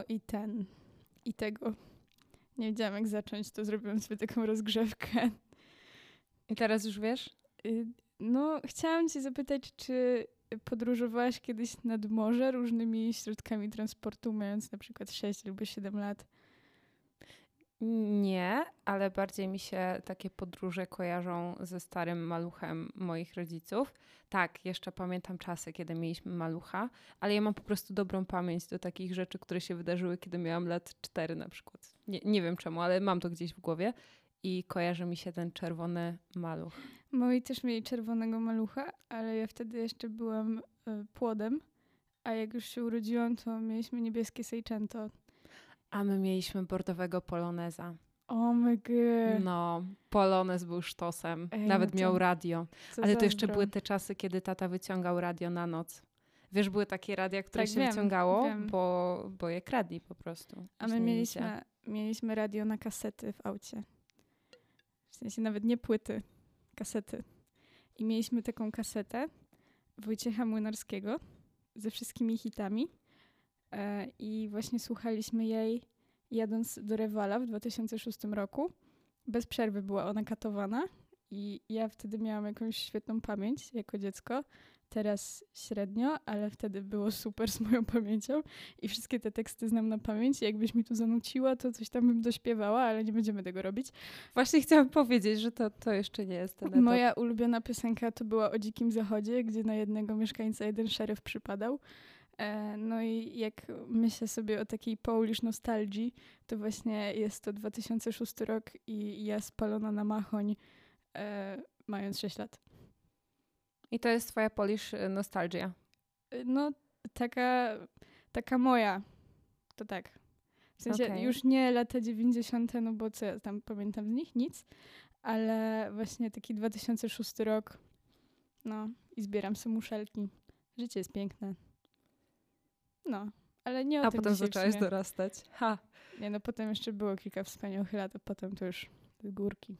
No i ten. I tego. Nie wiedziałam jak zacząć, to zrobiłam sobie taką rozgrzewkę. I teraz już wiesz? Y, no, chciałam cię zapytać, czy podróżowałaś kiedyś nad morze różnymi środkami transportu, mając na przykład 6 albo 7 lat? Nie, ale bardziej mi się takie podróże kojarzą ze starym maluchem moich rodziców. Tak, jeszcze pamiętam czasy, kiedy mieliśmy malucha, ale ja mam po prostu dobrą pamięć do takich rzeczy, które się wydarzyły, kiedy miałam lat 4 na przykład. Nie, nie wiem czemu, ale mam to gdzieś w głowie i kojarzy mi się ten czerwony maluch. Moi też mieli czerwonego malucha, ale ja wtedy jeszcze byłam y, płodem, a jak już się urodziłam, to mieliśmy niebieskie Seicento. A my mieliśmy bordowego poloneza. O my god. No, polonez był sztosem. Ej, Nawet no to miał radio. Co Ale to jeszcze były te czasy, kiedy tata wyciągał radio na noc. Wiesz, były takie radia, które Tak, się wiem, wyciągało, wiem. Bo, bo je kradli po prostu. A my mieliśmy, mieliśmy radio na kasety w aucie. W sensie nawet nie płyty, kasety. I mieliśmy taką kasetę Wojciecha Młynarskiego ze wszystkimi hitami. E, I właśnie słuchaliśmy jej jadąc do Rewala w 2006 roku. Bez przerwy była ona katowana i ja wtedy miałam jakąś świetną pamięć jako dziecko. Teraz średnio, ale wtedy było super z moją pamięcią i wszystkie te teksty znam na pamięć. Jakbyś mi tu zanuciła, to coś tam bym dośpiewała, ale nie będziemy tego robić. Właśnie chciałam powiedzieć, że to, to jeszcze nie jest ten etap. Moja ulubiona piosenka to była o Dzikim Zachodzie, gdzie na jednego mieszkańca jeden szeryf przypadał. E, No i jak myślę sobie o takiej Polish nostalgii, to właśnie jest to 2006 rok i ja spalona na machoń, e, mając 6 lat. I to jest twoja Polish y, nostalgia. E, No, taka, taka moja, to tak. W sensie Okej. już nie lata 90., no bo co ja tam pamiętam z nich? Nic. Ale właśnie taki 2006 rok, no i zbieram sobie muszelki. Życie jest piękne. No, ale nie o A tym potem zaczęłaś sumie. dorastać. Ha. Nie, no potem jeszcze było kilka wspaniałych lat, a potem to już górki.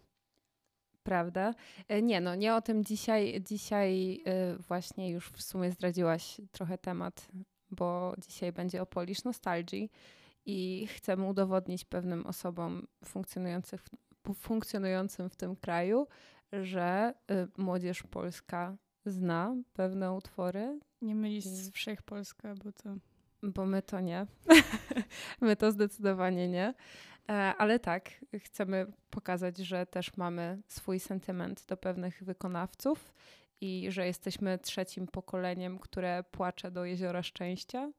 Prawda? E, Nie, no nie o tym dzisiaj. Dzisiaj y, właśnie już w sumie zdradziłaś trochę temat, bo dzisiaj będzie o Polish nostalgii i chcemy udowodnić pewnym osobom funkcjonujących funkcjonującym w tym kraju, że y, młodzież polska zna pewne utwory, Nie mylić z. Wszechpolska, bo to... bo my to nie. my to zdecydowanie nie. E, Ale tak, chcemy pokazać, że też mamy swój sentyment do pewnych wykonawców i że jesteśmy trzecim pokoleniem, które płacze do jeziora szczęścia.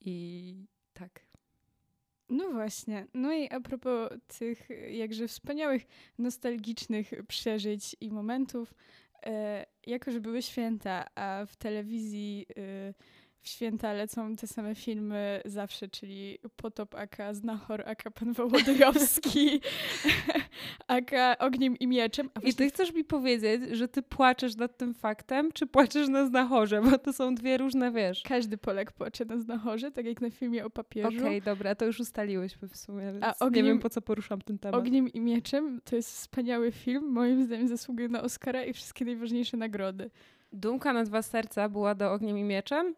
I tak. No właśnie. No i a propos tych jakże wspaniałych, nostalgicznych przeżyć i momentów, e, jako że były święta, a w telewizji e, w święta lecą te same filmy zawsze, czyli Potop aka Znachor aka Pan Wołodyjowski aka Ogniem i Mieczem. A I ty chcesz mi powiedzieć, że ty płaczesz nad tym faktem, czy płaczesz na znachorze? Bo to są dwie różne, wiesz. Każdy Polak płacze na Znachorze, tak jak na filmie o papieżu. Okej, dobra, to już ustaliłyśmy w sumie, nie ogniem- wiem po co poruszam ten temat. Ogniem i Mieczem to jest wspaniały film, moim zdaniem zasługuje na Oscara i wszystkie najważniejsze nagrody. Dumka na dwa serca była do Ogniem i Mieczem?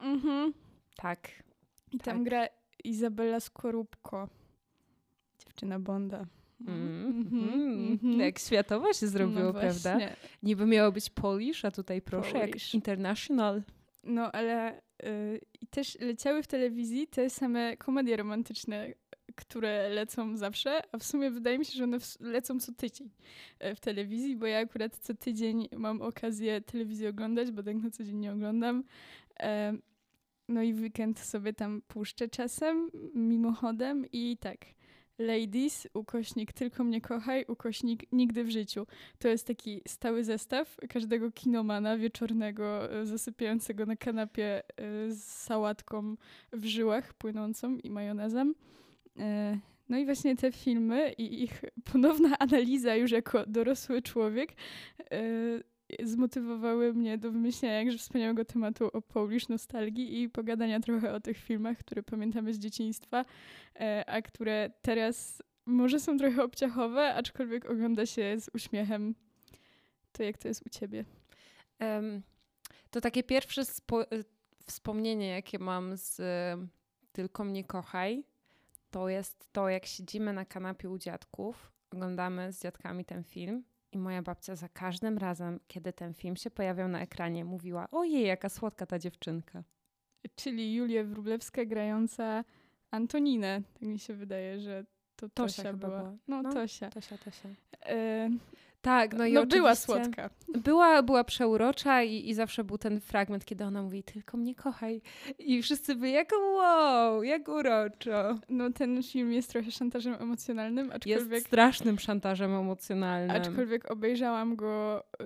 Mhm. Tak. I tam Tak. gra Izabela Skorupko. Dziewczyna Bonda. Mm, Mhm, mhm. mhm. Jak światowo się zrobiło, no prawda? Niby miało być Polish, a tutaj proszę, Polish. jak international. No ale y, też leciały w telewizji te same komedie romantyczne, które lecą zawsze, a w sumie wydaje mi się, że one lecą co tydzień e, w telewizji, bo ja akurat co tydzień mam okazję telewizję oglądać, bo tak na co dzień nie oglądam. No i weekend sobie tam puszczę czasem, mimochodem i tak. Ladies, ukośnik tylko mnie kochaj, ukośnik nigdy w życiu. To jest taki stały zestaw każdego kinomana wieczornego, e, zasypiającego na kanapie e, z sałatką w żyłach płynącą i majonezem. E, No i właśnie te filmy i ich ponowna analiza już jako dorosły człowiek zmotywowały mnie do wymyślenia jakże wspaniałego tematu o Polish nostalgii i pogadania trochę o tych filmach, które pamiętamy z dzieciństwa, e, a które teraz może są trochę obciachowe, aczkolwiek ogląda się z uśmiechem. To jak to jest u ciebie? Em, to takie pierwsze y, wspomnienie, jakie mam z y, Tylko mnie kochaj, to jest to, jak siedzimy na kanapie u dziadków, oglądamy z dziadkami ten film i moja babcia za każdym razem, kiedy ten film się pojawiał na ekranie, mówiła: Ojej, jaka słodka ta dziewczynka. Czyli Julia Wróblewska grająca Antoninę. Tak mi się wydaje, że to Tosia, Tosia była. była. No, no, Tosia. Tosia, Tosia. E, tak, no i no była słodka. Była, była przeurocza i, i zawsze był ten fragment, kiedy ona mówi, tylko mnie kochaj. I wszyscy by jak wow, jak uroczo. No ten film jest trochę szantażem emocjonalnym, aczkolwiek... Jest strasznym szantażem emocjonalnym. Aczkolwiek obejrzałam go y,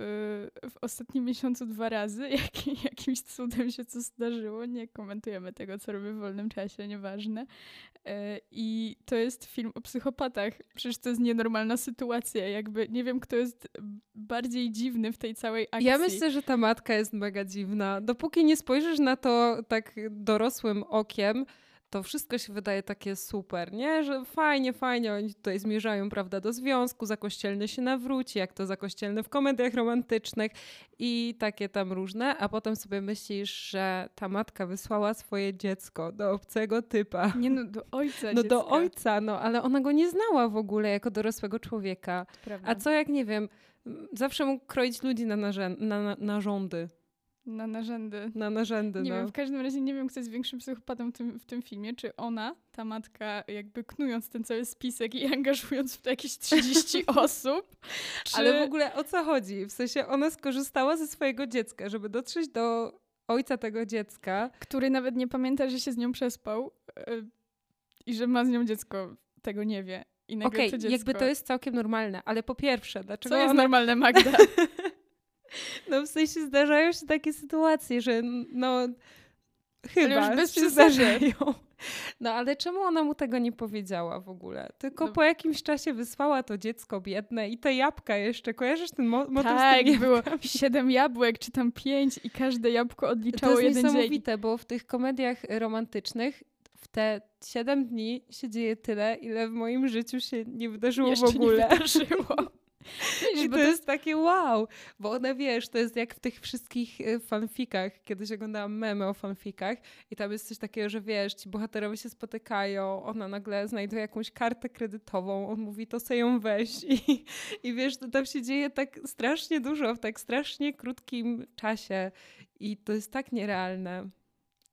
w ostatnim miesiącu dwa razy. Jak, jakimś cudem się co zdarzyło. Nie komentujemy tego, co robię w wolnym czasie, nieważne. Y, I to jest film o psychopatach. Przecież to jest nienormalna sytuacja. Jakby nie wiem, kto jest bardziej dziwny w tej całej akcji. Ja myślę, że ta matka jest mega dziwna. Dopóki nie spojrzysz na to tak dorosłym okiem, to wszystko się wydaje takie super, nie? Że fajnie, fajnie oni tutaj zmierzają, prawda, do związku, zakościelny się nawróci, jak to zakościelny w komediach romantycznych i takie tam różne, a potem sobie myślisz, że ta matka wysłała swoje dziecko do obcego typa. Nie no, do ojca No dziecka. do ojca, no, ale ona go nie znała w ogóle jako dorosłego człowieka. Prawda. A co jak, nie wiem, zawsze mógł kroić ludzi na, narzę- na, na narządy. Na narzędy. Na narzędy, Nie no. wiem, w każdym razie nie wiem, kto jest większym psychopatą w tym, w tym filmie. Czy ona, ta matka, jakby knując ten cały spisek i angażując w to jakieś 30 osób. Czy... Ale w ogóle o co chodzi? W sensie ona skorzystała ze swojego dziecka, żeby dotrzeć do ojca tego dziecka. Który nawet nie pamięta, że się z nią przespał yy, i że ma z nią dziecko. Tego nie wie. Okej, okay, jakby to jest całkiem normalne, ale po pierwsze, dlaczego Co jest ona... normalne, Magda? No w sensie zdarzają się takie sytuacje, że no chyba ale już się zdarzają. No ale czemu ona mu tego nie powiedziała w ogóle? Tylko no. po jakimś czasie wysłała to dziecko biedne i te jabłka jeszcze. Kojarzysz ten mo motyw Tak, było siedem jabłek, czy tam pięć i każde jabłko odliczało jeden dzień. To jest niesamowite, bo w tych komediach romantycznych w te siedem dni się dzieje tyle, ile w moim życiu się nie wydarzyło Jeszcze w ogóle. Nie wydarzyło. I to, to jest takie wow, bo one wiesz, to jest jak w tych wszystkich y, fanfikach. Kiedyś oglądałam memy o fanfikach i tam jest coś takiego, że wiesz, ci bohaterowie się spotykają, ona nagle znajduje jakąś kartę kredytową, on mówi to sobie ją weź i, i wiesz, to tam się dzieje tak strasznie dużo w tak strasznie krótkim czasie i to jest tak nierealne.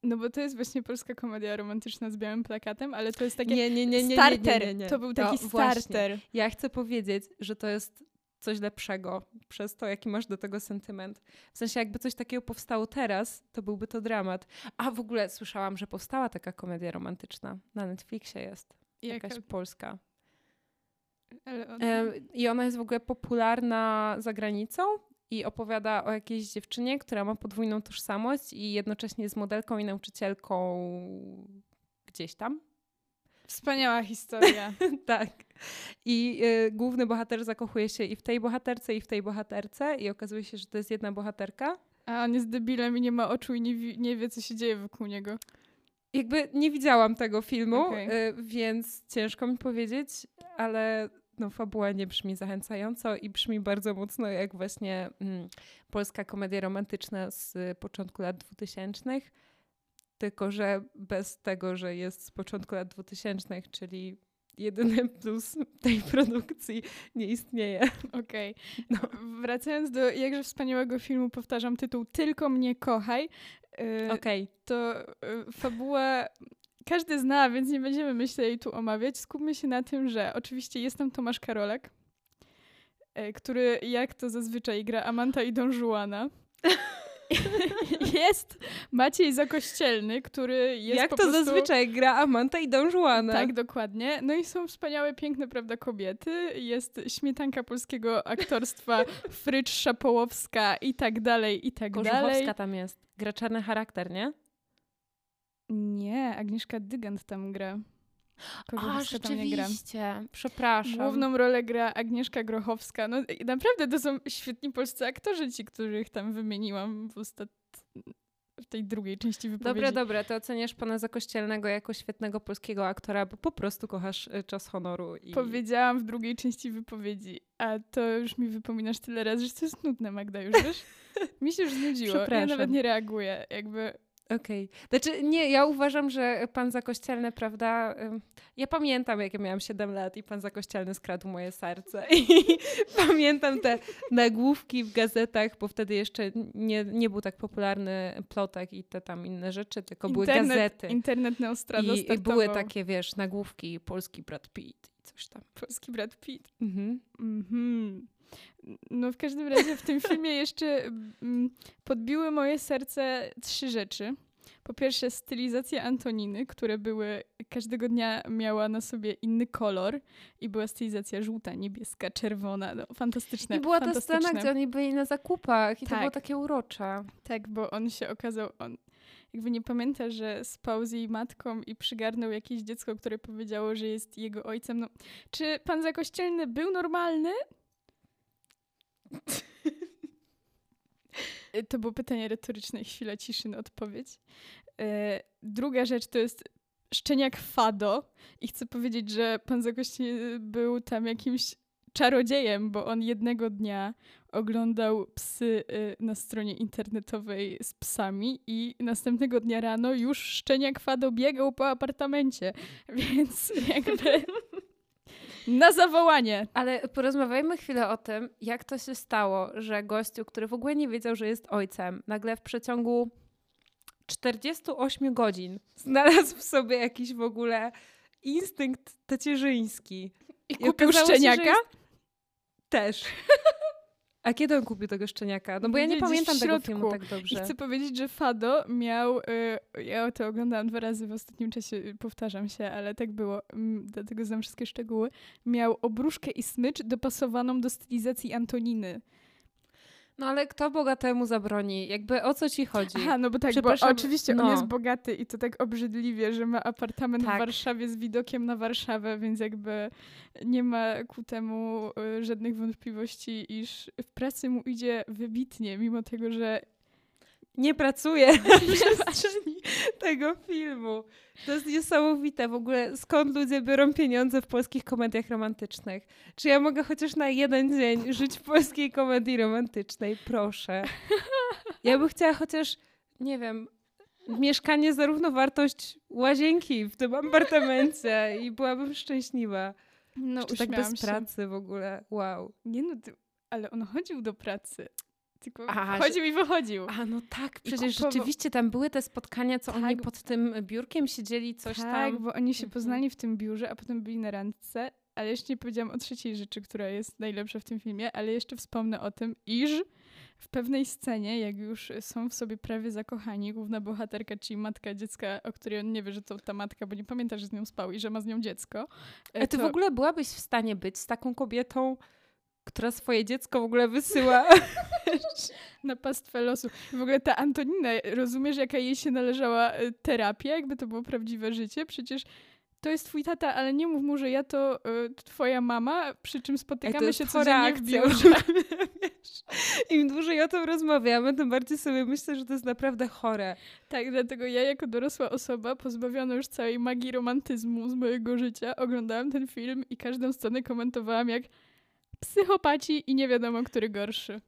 No bo to jest właśnie polska komedia romantyczna z białym plakatem, ale to jest takie nie, nie, nie, nie, starter. Nie, nie, nie, To był taki no, starter. Właśnie. Ja chcę powiedzieć, że to jest coś lepszego przez to, jaki masz do tego sentyment. W sensie, jakby coś takiego powstało teraz, to byłby to dramat. A w ogóle słyszałam, że powstała taka komedia romantyczna. Na Netflixie jest. Jaka? Jakaś polska. I ona jest w ogóle popularna za granicą i opowiada o jakiejś dziewczynie, która ma podwójną tożsamość i jednocześnie jest modelką i nauczycielką gdzieś tam. Wspaniała historia. tak. I y, główny bohater zakochuje się i w tej bohaterce, i w tej bohaterce, i okazuje się, że to jest jedna bohaterka. A on jest debilem i nie ma oczu i nie, nie wie, co się dzieje wokół niego. Jakby nie widziałam tego filmu, okay. y, więc ciężko mi powiedzieć, ale no, fabuła nie brzmi zachęcająco i brzmi bardzo mocno jak właśnie mm, polska komedia romantyczna z początku lat 2000 tylko że bez tego, że jest z początku lat 2000, czyli jedyny plus tej produkcji nie istnieje. Okej. Okay. No. Wracając do jakże wspaniałego filmu, powtarzam tytuł Tylko mnie kochaj. Yy, Okej. Okay. To yy, fabuła każdy zna, więc nie będziemy myślę jej tu omawiać. Skupmy się na tym, że oczywiście jest tam Tomasz Karolek, yy, który jak to zazwyczaj gra Amanta i Don Juana. jest Maciej Zakościelny, który jest Jak to prostu... zazwyczaj gra Amanta i Don Juana. Tak, dokładnie. No i są wspaniałe, piękne, prawda, kobiety. Jest śmietanka polskiego aktorstwa Frycz Szapołowska i tak dalej, i tak Korzuchowska dalej. tam jest. Gra czarny charakter, nie? Nie, Agnieszka Dygant tam gra. A, rzeczywiście. Przepraszam. Główną rolę gra Agnieszka Grochowska. No naprawdę to są świetni polscy aktorzy ci, których tam wymieniłam w ostat... w tej drugiej części wypowiedzi. Dobra, dobra, to oceniasz pana Zakościelnego jako świetnego polskiego aktora, bo po prostu kochasz y, czas honoru. I... Powiedziałam w drugiej części wypowiedzi, a to już mi wypominasz tyle razy, że to jest nudne, Magda, już wiesz? mi się już znudziło. Ja nawet nie reaguję. Jakby Okej. Okay. Znaczy, nie, ja uważam, że pan zakościelny, prawda? Ja pamiętam, jak ja miałam 7 lat i pan zakościelny skradł moje serce. I pamiętam te nagłówki w gazetach, bo wtedy jeszcze nie, nie był tak popularny plotek i te tam inne rzeczy, tylko internet, były gazety. Internet Neostrada I, I były takie, wiesz, nagłówki polski Brad Pitt i coś tam. Polski Brad Pitt. Mhm. Mhm. No w każdym razie w tym filmie jeszcze mm, podbiły moje serce trzy rzeczy. Po pierwsze stylizacja Antoniny, które były, każdego dnia miała na sobie inny kolor i była stylizacja żółta, niebieska, czerwona, no fantastyczne. I była ta scena, gdzie oni byli na zakupach i tak. to było takie urocze. Tak, bo on się okazał, on jakby nie pamięta, że spał z jej matką i przygarnął jakieś dziecko, które powiedziało, że jest jego ojcem. No, czy pan zakościelny był normalny? To było pytanie retoryczne, chwila ciszy na odpowiedź. E, druga rzecz to jest szczeniak Fado i chcę powiedzieć, że pan Zakości był tam jakimś czarodziejem, bo on jednego dnia oglądał psy e, na stronie internetowej z psami i następnego dnia rano już szczeniak Fado biegał po apartamencie, więc jakby na zawołanie. Ale porozmawiajmy chwilę o tym, jak to się stało, że gościu, który w ogóle nie wiedział, że jest ojcem, nagle w przeciągu 48 godzin znalazł w sobie jakiś w ogóle instynkt tacierzyński. I, I kupił szczeniaka? Jest... Też. A kiedy on kupił tego szczeniaka? No bo ja nie pamiętam tego filmu tak dobrze. I chcę powiedzieć, że Fado miał, y, ja to oglądałam dwa razy w ostatnim czasie, y, powtarzam się, ale tak było, dlatego znam wszystkie szczegóły, miał obruszkę i smycz dopasowaną do stylizacji Antoniny. No ale kto bogatemu zabroni? Jakby o co ci chodzi? Aha, no bo tak, bo oczywiście no. on jest bogaty i to tak obrzydliwie, że ma apartament tak. w Warszawie z widokiem na Warszawę, więc jakby nie ma ku temu y, żadnych wątpliwości, iż w pracy mu idzie wybitnie, mimo tego, że nie pracuje w przestrzeni tego filmu. To jest niesamowite w ogóle, skąd ludzie biorą pieniądze w polskich komediach romantycznych. Czy ja mogę chociaż na jeden dzień żyć w polskiej komedii romantycznej? Proszę. Ja bym chciała chociaż, nie wiem, mieszkanie za równowartość łazienki w tym apartamencie i byłabym szczęśliwa. No, Czy tak bez się. pracy w ogóle. Wow. Nie no, ale on chodził do pracy. Tylko a, wchodził że... i wychodził. A no tak, przecież rzeczywiście tam były te spotkania, co tak. oni pod tym biurkiem siedzieli, coś tak, tam. Tak, bo oni się mhm. poznali w tym biurze, a potem byli na randce. Ale jeszcze nie powiedziałam o trzeciej rzeczy, która jest najlepsza w tym filmie, ale jeszcze wspomnę o tym, iż w pewnej scenie, jak już są w sobie prawie zakochani, główna bohaterka, czyli matka dziecka, o której on nie wie, że to ta matka, bo nie pamięta, że z nią spał i że ma z nią dziecko. A ty to... w ogóle byłabyś w stanie być z taką kobietą, która swoje dziecko w ogóle wysyła na pastwę losu. W ogóle ta Antonina, rozumiesz, jaka jej się należała e, terapia, jakby to było prawdziwe życie? Przecież to jest twój tata, ale nie mów mu, że ja to y, twoja mama, przy czym spotykamy się codziennie w biurze. Im dłużej o tym rozmawiamy, tym bardziej sobie myślę, że to jest naprawdę chore. Tak, dlatego ja jako dorosła osoba, pozbawiona już całej magii romantyzmu z mojego życia, oglądałam ten film i każdą scenę komentowałam jak psychopaci i nie wiadomo, który gorszy.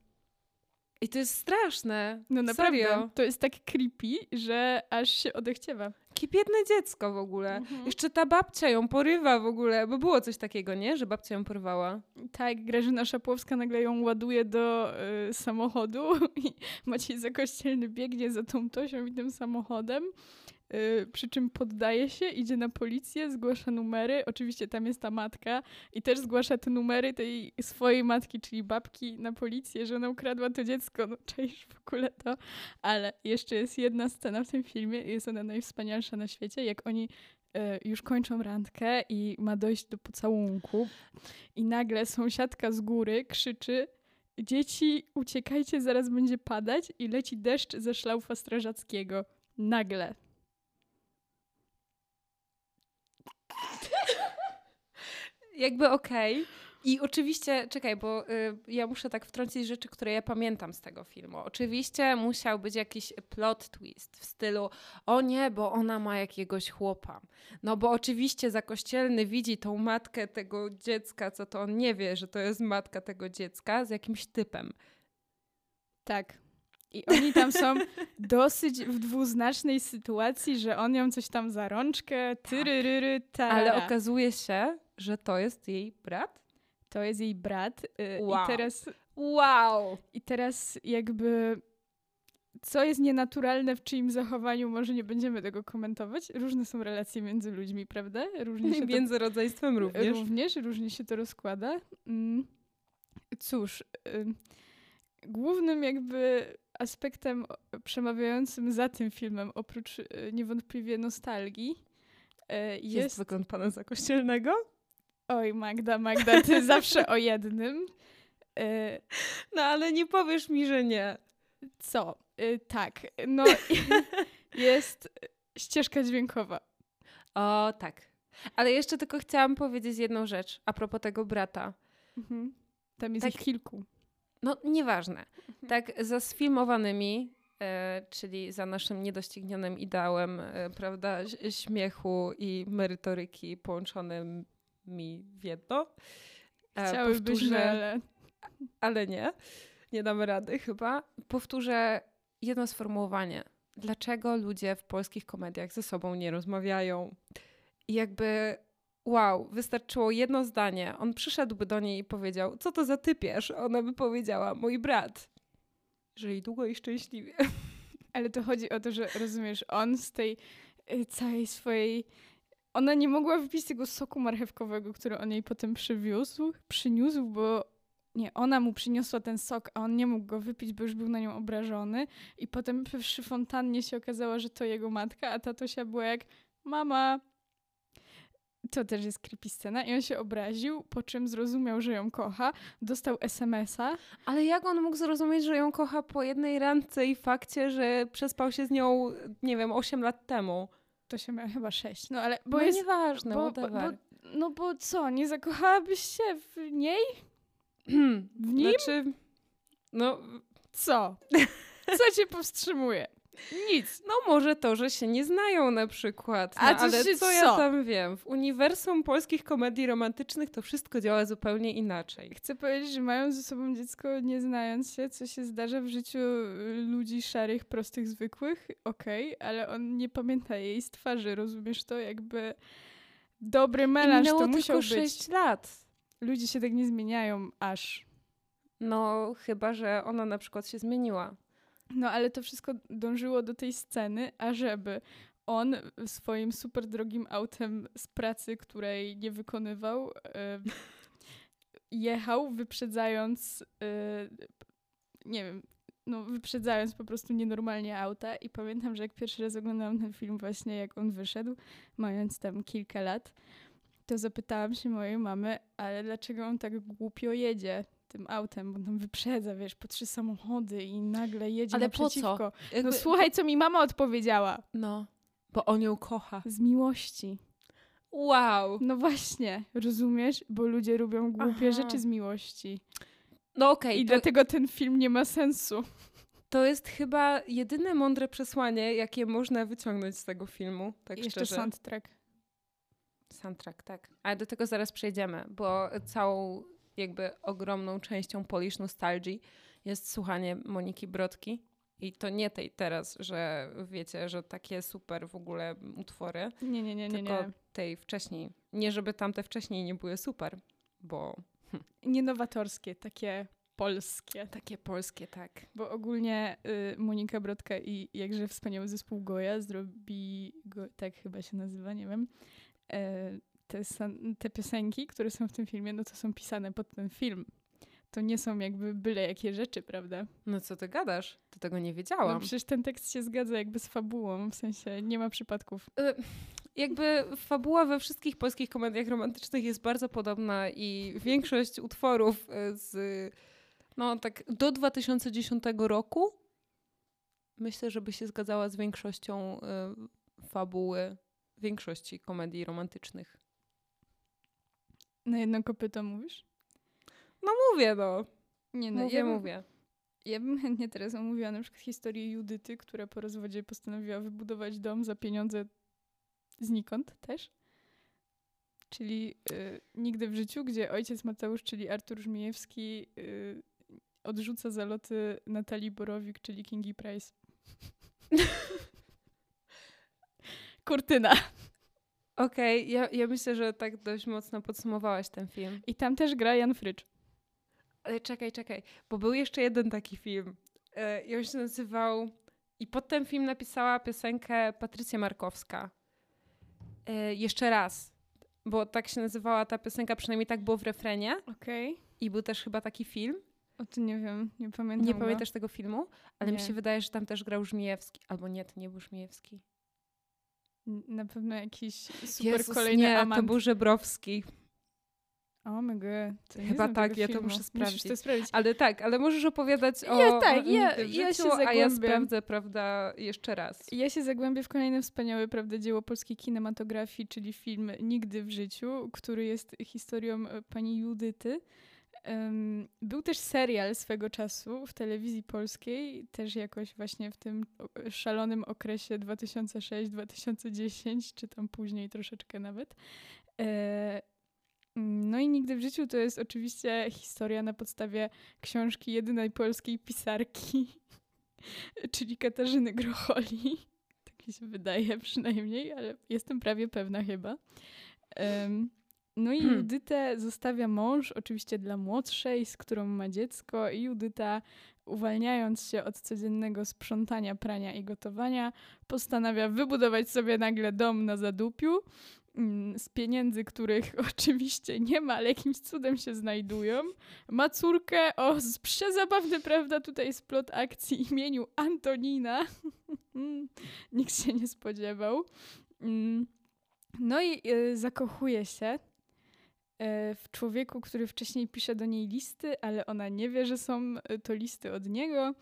I to jest straszne. No naprawdę. Serio. To jest tak creepy, że aż się odechciewa. Jakie biedne dziecko w ogóle. Mhm. Jeszcze ta babcia ją porywa w ogóle, bo było coś takiego, nie? Że babcia ją porwała. Tak, Grażyna Szapłowska nagle ją ładuje do y, samochodu i Maciej Zakościelny biegnie za tą Tosią i tym samochodem. Y, przy czym poddaje się, idzie na policję, zgłasza numery. Oczywiście tam jest ta matka i też zgłasza te numery tej swojej matki, czyli babki, na policję, że ona ukradła to dziecko. No, czaisz w ogóle to. Ale jeszcze jest jedna scena w tym filmie, jest ona najwspanialsza na świecie, jak oni y, już kończą randkę i ma dojść do pocałunku i nagle sąsiadka z góry krzyczy dzieci, uciekajcie, zaraz będzie padać i leci deszcz ze szlaufa strażackiego. Nagle. Jakby okej. Okay. I oczywiście, czekaj, bo y, ja muszę tak wtrącić rzeczy, które ja pamiętam z tego filmu. Oczywiście musiał być jakiś plot twist w stylu, o nie, bo ona ma jakiegoś chłopa. No bo oczywiście zakościelny widzi tą matkę tego dziecka, co to on nie wie, że to jest matka tego dziecka z jakimś typem. Tak. I oni tam są dosyć w dwuznacznej sytuacji, że on ją coś tam za rączkę, tyryryry, tarara. Ale okazuje się, że to jest jej brat? To jest jej brat. y, Wow. I teraz Wow! I teraz jakby co jest nienaturalne w czyim zachowaniu, może nie będziemy tego komentować. Różne są relacje między ludźmi, prawda? Różnie się to, Między rodzeństwem również. również, różnie się to rozkłada. Mm. Cóż, ym, głównym jakby aspektem przemawiającym za tym filmem, oprócz y, niewątpliwie nostalgii, y, Jest, jest... wygląd pana za kościelnego? Oj, Magda, Magda, ty zawsze o jednym. Y, No ale nie powiesz mi, że nie. Co? Y, tak, no jest ścieżka dźwiękowa. O, tak. Ale jeszcze tylko chciałam powiedzieć jedną rzecz a propos tego brata. Mhm. Tam jest Tak. ich kilku. No, nieważne. Tak, za sfilmowanymi, e, czyli za naszym niedoścignionym ideałem, e, prawda, śmiechu i merytoryki połączonymi w jedno. E, Chciałybyśmy, powtórzę- ale ale nie. Nie damy rady chyba. Powtórzę jedno sformułowanie. Dlaczego ludzie w polskich komediach ze sobą nie rozmawiają? I jakby, wow, wystarczyło jedno zdanie. On przyszedłby do niej i powiedział, co to za typierz? Ona by powiedziała, mój brat. Żyj długo i szczęśliwie. ale to chodzi o to, że rozumiesz, on z tej y, całej swojej... Ona nie mogła wypić tego soku marchewkowego, który on jej potem przywiózł, przyniósł, bo nie, ona mu przyniosła ten sok, a on nie mógł go wypić, bo już był na nią obrażony. I potem przy fontannie się okazało, że to jego matka, a tatusia była jak mama. To też jest creepy scena. I on się obraził, po czym zrozumiał, że ją kocha, dostał SMS-a. Ale jak on mógł zrozumieć, że ją kocha po jednej randce i fakcie, że przespał się z nią, nie wiem, 8 lat temu? To się miała chyba sześć. No ale, bo no jest nieważne, bo, bo, bo, no bo co, nie zakochałabyś się w niej? W nim? Znaczy, no, Co? Co cię powstrzymuje? Nic. no może to, że się nie znają na przykład. No, A ale co co? ja tam wiem? W uniwersum polskich komedii romantycznych to wszystko działa zupełnie inaczej. Chcę powiedzieć, że mają ze sobą dziecko nie znając się, co się zdarza w życiu y, ludzi szarych, prostych, zwykłych. Okej, ale on nie pamięta jej z twarzy, rozumiesz to? Jakby dobry melanż to tylko musiał być. 6 lat. Ludzie się tak nie zmieniają aż. No, chyba, że ona na przykład się zmieniła. No ale to wszystko dążyło do tej sceny, ażeby on swoim super drogim autem z pracy, której nie wykonywał, e, jechał wyprzedzając, e, nie wiem, no wyprzedzając po prostu nienormalnie auta. I pamiętam, że jak pierwszy raz oglądałam ten film właśnie jak on wyszedł, mając tam kilka lat, to zapytałam się mojej mamy, ale dlaczego on tak głupio jedzie tym autem, bo tam wyprzedza, wiesz, po trzy samochody i nagle jedzie Ale po co? naprzeciwko. Jakby- No słuchaj, co mi mama odpowiedziała. No, bo on ją kocha. Z miłości. Wow. No właśnie, rozumiesz? Bo ludzie lubią głupie Aha. rzeczy z miłości. No okej, I to, dlatego ten film nie ma sensu. to jest chyba jedyne mądre przesłanie, jakie można wyciągnąć z tego filmu, tak I jeszcze szczerze. soundtrack. Soundtrack, tak. Ale do tego zaraz przejdziemy, bo całą jakby ogromną częścią Polish Nostalgii jest słuchanie Moniki Brodki. I to nie tej teraz, że wiecie, że takie super w ogóle utwory, Nie, nie, nie, nie, tylko nie. tej wcześniej. Nie, żeby tamte wcześniej nie były super, bo Nie nowatorskie, takie polskie. takie polskie, tak. Bo ogólnie y, Monika Brodka i jakże wspaniały zespół Goja zrobi, go, tak chyba się nazywa, nie wiem, e, te, te piosenki, które są w tym filmie, no to są pisane pod ten film. To nie są jakby byle jakie rzeczy, prawda? No co ty gadasz? To tego nie No wiedziałam. przecież ten tekst się zgadza jakby z fabułą, w sensie nie ma przypadków. Y, jakby fabuła we wszystkich polskich komediach romantycznych jest bardzo podobna i większość utworów y, z no tak do 2010 roku myślę, żeby się zgadzała z większością y, fabuły większości komedii romantycznych. Na jedno kopyto mówisz? Mówię no, Nie no, mówię, ja bym, mówię. Ja bym chętnie teraz omówiła na przykład historię Judyty, która po rozwodzie postanowiła wybudować dom za pieniądze znikąd też. Czyli y, nigdy w życiu, gdzie ojciec Mateusz, czyli Artur Żmijewski, y, odrzuca zaloty Natalii Borowik, czyli Kingi Price. Kurtyna. Okej, okay, ja, ja myślę, że tak dość mocno podsumowałaś ten film. I tam też gra Jan Frycz. Ale czekaj, czekaj, bo był jeszcze jeden taki film. E, I on się nazywał... I pod ten film napisała piosenkę Patrycja Markowska. E, jeszcze raz. Bo tak się nazywała ta piosenka, przynajmniej tak było w refrenie. Okej. Okay. I był też chyba taki film. O tym nie wiem, nie pamiętam. Nie go. pamiętasz tego filmu? Ale nie. mi się wydaje, że tam też grał Żmijewski. Albo nie, to nie był Żmijewski. Na pewno jakiś super Jezus, kolejny nie, amant. to był Żebrowski. O my god. Chyba tak, ja to muszę sprawdzić. to sprawdzić. Ale tak, ale możesz opowiadać o ja, tak, ja, życiu, ja się zagłębię. a ja sprawdzę, prawda, jeszcze raz. Ja się zagłębię w kolejne wspaniałe, prawda, dzieło polskiej kinematografii, czyli film Nigdy w życiu, który jest historią pani Judyty. Był też serial swego czasu w telewizji polskiej, też jakoś właśnie w tym szalonym okresie 2006-2010, czy tam później troszeczkę nawet. E, no i Nigdy w życiu to jest oczywiście historia na podstawie książki jedynej polskiej pisarki, czyli Katarzyny Grocholi. Tak mi się wydaje przynajmniej, ale jestem prawie pewna chyba. Um, no i hmm. Judytę zostawia mąż, oczywiście dla młodszej, z którą ma dziecko, i Judyta, uwalniając się od codziennego sprzątania, prania i gotowania, postanawia wybudować sobie nagle dom na zadupiu mm, z pieniędzy, których oczywiście nie ma, ale jakimś cudem się znajdują. Ma córkę o przezabawny, prawda, tutaj splot akcji imieniu Antonina. Nikt się nie spodziewał. Mm. No i y, zakochuje się w człowieku, który wcześniej pisze do niej listy, ale ona nie wie, że są e, to listy od niego.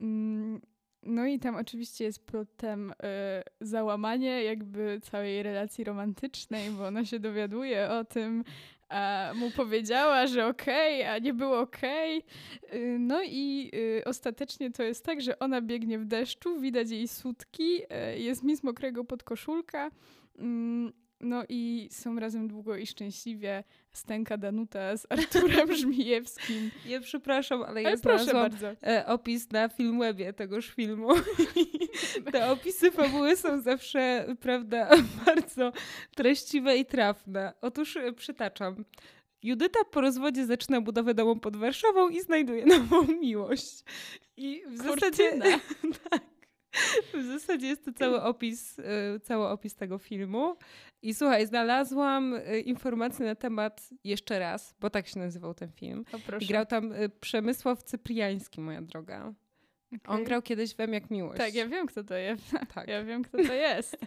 Mm, no i tam oczywiście jest potem e, załamanie jakby całej relacji romantycznej, bo ona się dowiaduje o tym, a mu powiedziała, że okej, okay, a nie było okej. Okay. No i ostatecznie to jest tak, że ona biegnie w deszczu, widać jej sutki, jest mi z mokrego podkoszulka. No i są razem długo i szczęśliwie Stenka Danuta z Arturem Żmijewskim. Ja przepraszam, ale ja ale proszę bardzo. E, opis na Filmwebie tegoż filmu. Te opisy fabuły są zawsze, prawda, bardzo treściwe i trafne. Otóż e, przytaczam. Judyta po rozwodzie zaczyna budowę domu pod Warszawą i znajduje nową miłość. I w zasadzie... tak. W zasadzie jest to cały opis, e, cały opis tego filmu. I słuchaj, znalazłam y, informacje na temat jeszcze raz, bo tak się nazywał ten film. O, grał tam y, Przemysław Cypriański, moja droga. Okay. On grał kiedyś we Jak Miłość. Tak, ja wiem, kto to jest. Tak. Ja wiem, kto to jest.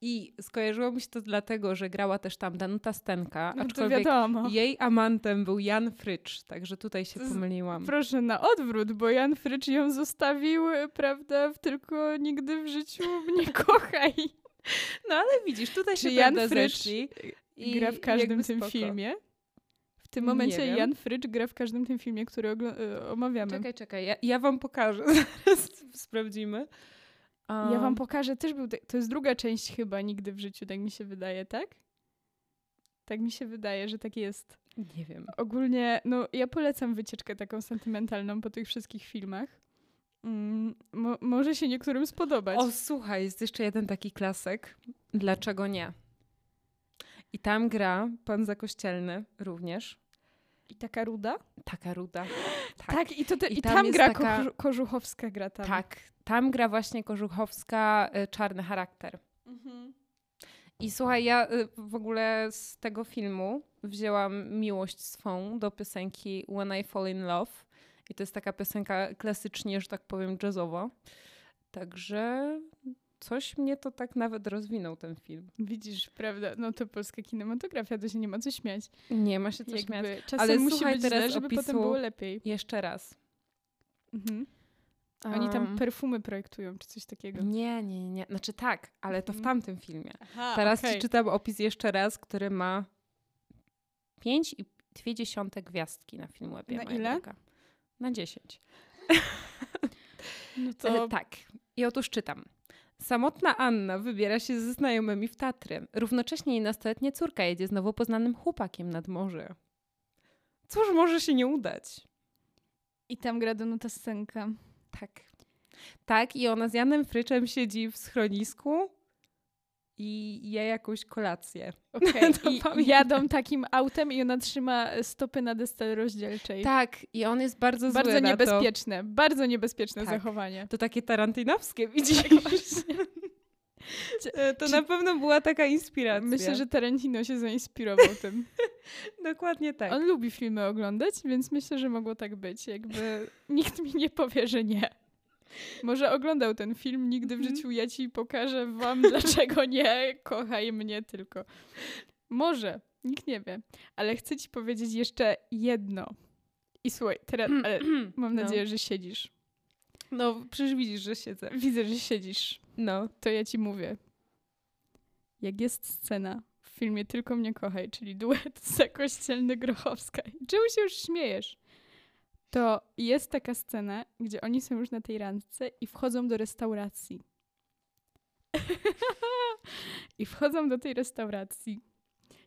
I skojarzyło mi się to dlatego, że grała też tam Danuta Stenka, no aczkolwiek jej amantem był Jan Frycz, także tutaj się pomyliłam. Proszę na odwrót, bo Jan Frycz ją zostawił, prawda, tylko nigdy w życiu mnie kochaj. No ale widzisz, tutaj Czy się Jan Frycz i gra w każdym tym spoko. filmie? W tym momencie Jan Frycz gra w każdym tym filmie, który y, omawiamy. Czekaj, czekaj, ja, ja wam pokażę, zaraz sprawdzimy. Um. Ja wam pokażę, też był, to jest druga część chyba Nigdy w życiu, tak mi się wydaje, tak? Tak mi się wydaje, że tak jest. Nie wiem. Ogólnie, no ja polecam wycieczkę taką sentymentalną po tych wszystkich filmach. Mm, mo może się niektórym spodobać. O, słuchaj, jest jeszcze jeden taki klasyk. Dlaczego nie? I tam gra pan zakościelny również. I taka ruda? Taka ruda. Tak, tak i, to te, i, tam, tam gra taka... Kożuchowska gra tam. Tak, tam gra właśnie Kożuchowska y, czarny charakter. Mhm. I słuchaj, ja y, w ogóle z tego filmu wzięłam miłość swą do piosenki When I Fall in Love i to jest taka piosenka klasycznie, że tak powiem, jazzowa. Także coś mnie to tak nawet rozwinął ten film. Widzisz, prawda? No to polska kinematografia, to się nie ma co śmiać. Nie ma się co Jakby śmiać. Czasem Ale musi słuchaj, być teraz źle, żeby potem było lepiej. Jeszcze raz. Mhm. Oni tam perfumy projektują, czy coś takiego. Nie, nie, nie. Znaczy tak, ale to w mhm. tamtym filmie. Aha, Teraz okay. ci czytam opis jeszcze raz, który ma pięć i dwie dziesiąte gwiazdki na Filmwebie. Na ile? Droga. Na 10. No to... tak. I otóż czytam. Samotna Anna wybiera się ze znajomymi w Tatry. Równocześnie jej nastoletnia córka jedzie z nowo poznanym chłopakiem nad morze. Cóż może się nie udać? I tam gra Danuta Stenka. Tak. Tak, i ona z Janem Fryczem siedzi w schronisku i je jakąś kolację. To i pamiętam. jadą takim autem i ona trzyma stopy na desce rozdzielczej. Tak, i on jest bardzo zły bardzo na to. niebezpieczne, bardzo niebezpieczne Tak. zachowanie. To takie tarantynowskie, widzisz? Tak, właśnie. E, To Czy- na pewno była taka inspiracja. Myślę, że Tarantino się zainspirował tym. Dokładnie tak. On lubi filmy oglądać, więc myślę, że mogło tak być. Jakby nikt mi nie powie, że nie. Może oglądał ten film, nigdy w Mhm. życiu ja ci pokażę wam, dlaczego nie. Kochaj mnie tylko. Może, nikt nie wie. Ale chcę ci powiedzieć jeszcze jedno. I słuchaj, teraz ale mam No. nadzieję, że siedzisz. No, przecież widzisz, że siedzę. Widzę, że siedzisz. No. To ja ci mówię. Jak jest scena w filmie Tylko mnie kochaj, czyli duet Zakościelny Grochowska. I Czemu się już śmiejesz? To jest taka scena, gdzie oni są już na tej randce i wchodzą do restauracji. I wchodzą do tej restauracji.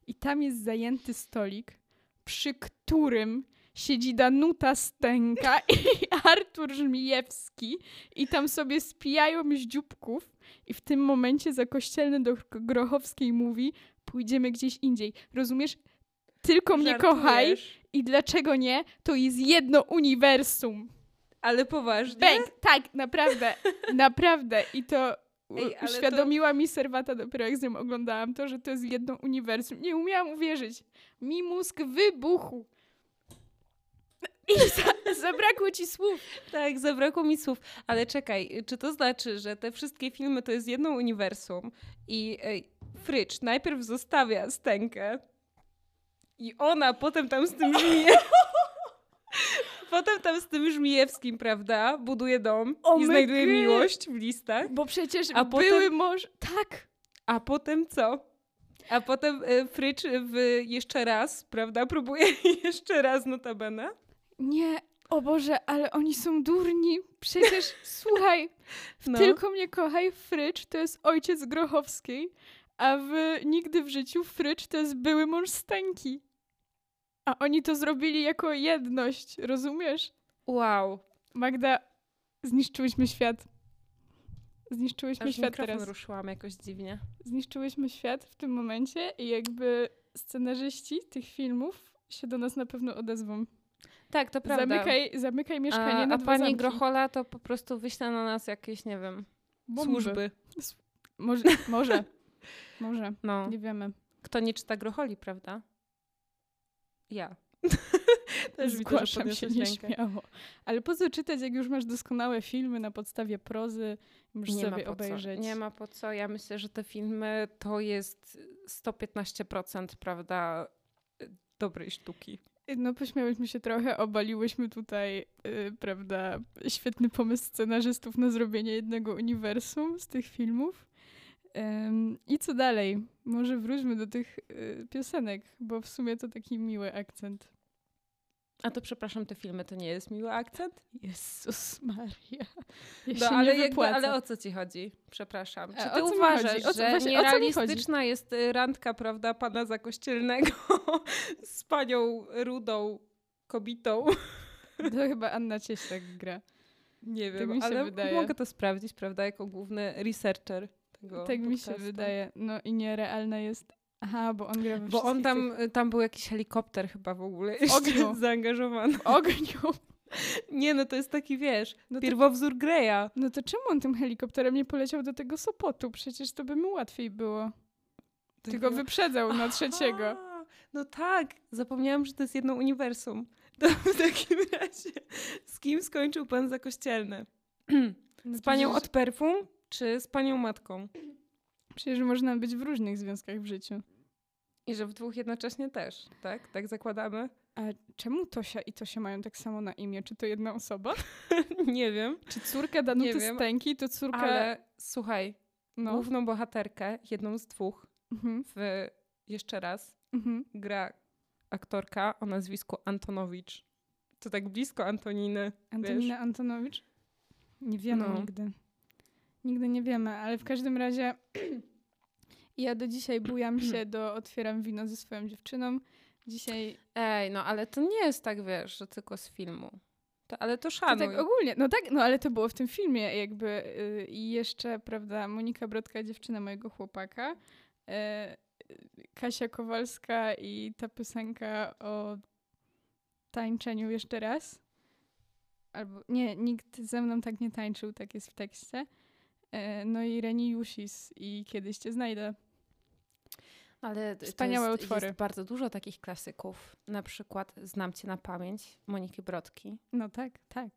I tam jest zajęty stolik, przy którym siedzi Danuta Stęka i Artur Żmijewski i tam sobie spijają ździubków i w tym momencie zakościelny do Grochowskiej mówi pójdziemy gdzieś indziej. Rozumiesz? Tylko mnie kochaj Żartujesz? i dlaczego nie? To jest jedno uniwersum. Ale poważnie? Tak, naprawdę. naprawdę. I to Ej, ale to- uświadomiła mi Serwata dopiero jak z nią oglądałam to, że to jest jedno uniwersum. Nie umiałam uwierzyć. Mi mózg wybuchł. I za, zabrakło ci słów. Tak, zabrakło mi słów. Ale czekaj, czy to znaczy, że te wszystkie filmy to jest jedno uniwersum i ej, Frycz najpierw zostawia Stękę i ona potem tam z tym żmije... Potem tam z tym Żmijewskim, prawda, buduje dom Oh i znajduje God. miłość w listach. Bo przecież A były potem- mąż... Tak. A potem co? A potem e, Frycz w jeszcze raz, prawda, próbuje jeszcze raz notabene. Nie, o Boże, ale oni są durni. Przecież, słuchaj, No. Tylko mnie kochaj Frycz to jest ojciec Grochowskiej, a w Nigdy w życiu Frycz to jest były mąż Stęki. A oni to zrobili jako jedność, rozumiesz? Wow. Magda, zniszczyłyśmy świat. Zniszczyłyśmy Aż świat teraz. ruszyłam jakoś dziwnie. Zniszczyłyśmy świat w tym momencie i jakby scenarzyści tych filmów się do nas na pewno odezwą. Tak, to prawda. Zamykaj, zamykaj mieszkanie a, na a pani zamki. Grochola to po prostu wyśle na nas jakieś, nie wiem, Bomby. służby. Może, może, może, No. nie wiemy. Kto nie czyta Grocholi, prawda? Ja. Też widzę, Zgłaszam się podniosłeś rękę. nieśmiało. Ale po co czytać, jak już masz doskonałe filmy na podstawie prozy, możesz Nie ma sobie po obejrzeć. co. Nie ma po co. Ja myślę, że te filmy to jest 115%, prawda, dobrej sztuki. No pośmiałyśmy się trochę, obaliłyśmy tutaj, y, prawda, świetny pomysł scenarzystów na zrobienie jednego uniwersum z tych filmów. Ym, I co dalej? Może wróćmy do tych y, piosenek, bo w sumie to taki miły akcent. A to przepraszam, te filmy to nie jest miły akcent? Jezus Maria. Ja No, ale, jakby, ale o co ci chodzi? Przepraszam. Czy A ty o co mi uważasz, chodzi? O co- że właśnie, nierealistyczna jest y, randka, prawda, pana zakościelnego z panią rudą kobietą? To chyba Anna Cieślak gra. Nie wiem, ale wydaje. mogę to sprawdzić, prawda, jako główny researcher tego tak mi się podcastu. wydaje. No i nierealna jest. Aha, bo on gra we Bo on wszystkich tam, tych- tam był jakiś helikopter chyba w ogóle ogniu. jeszcze zaangażowany. w ogniu. Nie, no to jest taki, wiesz, No to, pierwowzór Greya. no to czemu on tym helikopterem nie poleciał do tego Sopotu? Przecież to by mu łatwiej było. Tylko wyprzedzał na trzeciego. Aha, No tak, zapomniałam, że to jest jedno uniwersum. To w takim razie, z kim skończył pan zakościelny? No Z panią przecież, od perfum, czy z panią matką? przecież można być w różnych związkach w życiu. I że w dwóch jednocześnie też, tak? Tak zakładamy? A czemu Tosia i Tosia mają tak samo na imię? Czy to jedna osoba? Nie wiem. Czy córka Danuty wiem. Stęki to córka... Ale słuchaj, No. główną bohaterkę, jedną z dwóch, Mhm, w jeszcze raz mhm. gra aktorka o nazwisku Antonowicz. To tak blisko Antoniny. Antonina Antonowicz? Nie wiemy No. nigdy. Nigdy nie wiemy, ale w każdym razie ja do dzisiaj bujam się do Otwieram wino ze swoją dziewczyną. Dzisiaj Ej, no ale to nie jest tak, wiesz, że tylko z filmu. To, ale to To szanuj. tak ogólnie, no tak, no ale to było w tym filmie jakby y, i jeszcze, prawda, Monika Brodka, dziewczyna mojego chłopaka, e, Kasia Kowalska i ta piosenka o tańczeniu jeszcze raz. Albo nie, nikt ze mną tak nie tańczył, tak jest w tekście. E, no i Reni Jusis i Kiedyś Cię znajdę. Ale Wspaniałe jest, utwory. Jest bardzo dużo takich klasyków. Na przykład Znam Cię na pamięć Moniki Brodki. No tak, tak.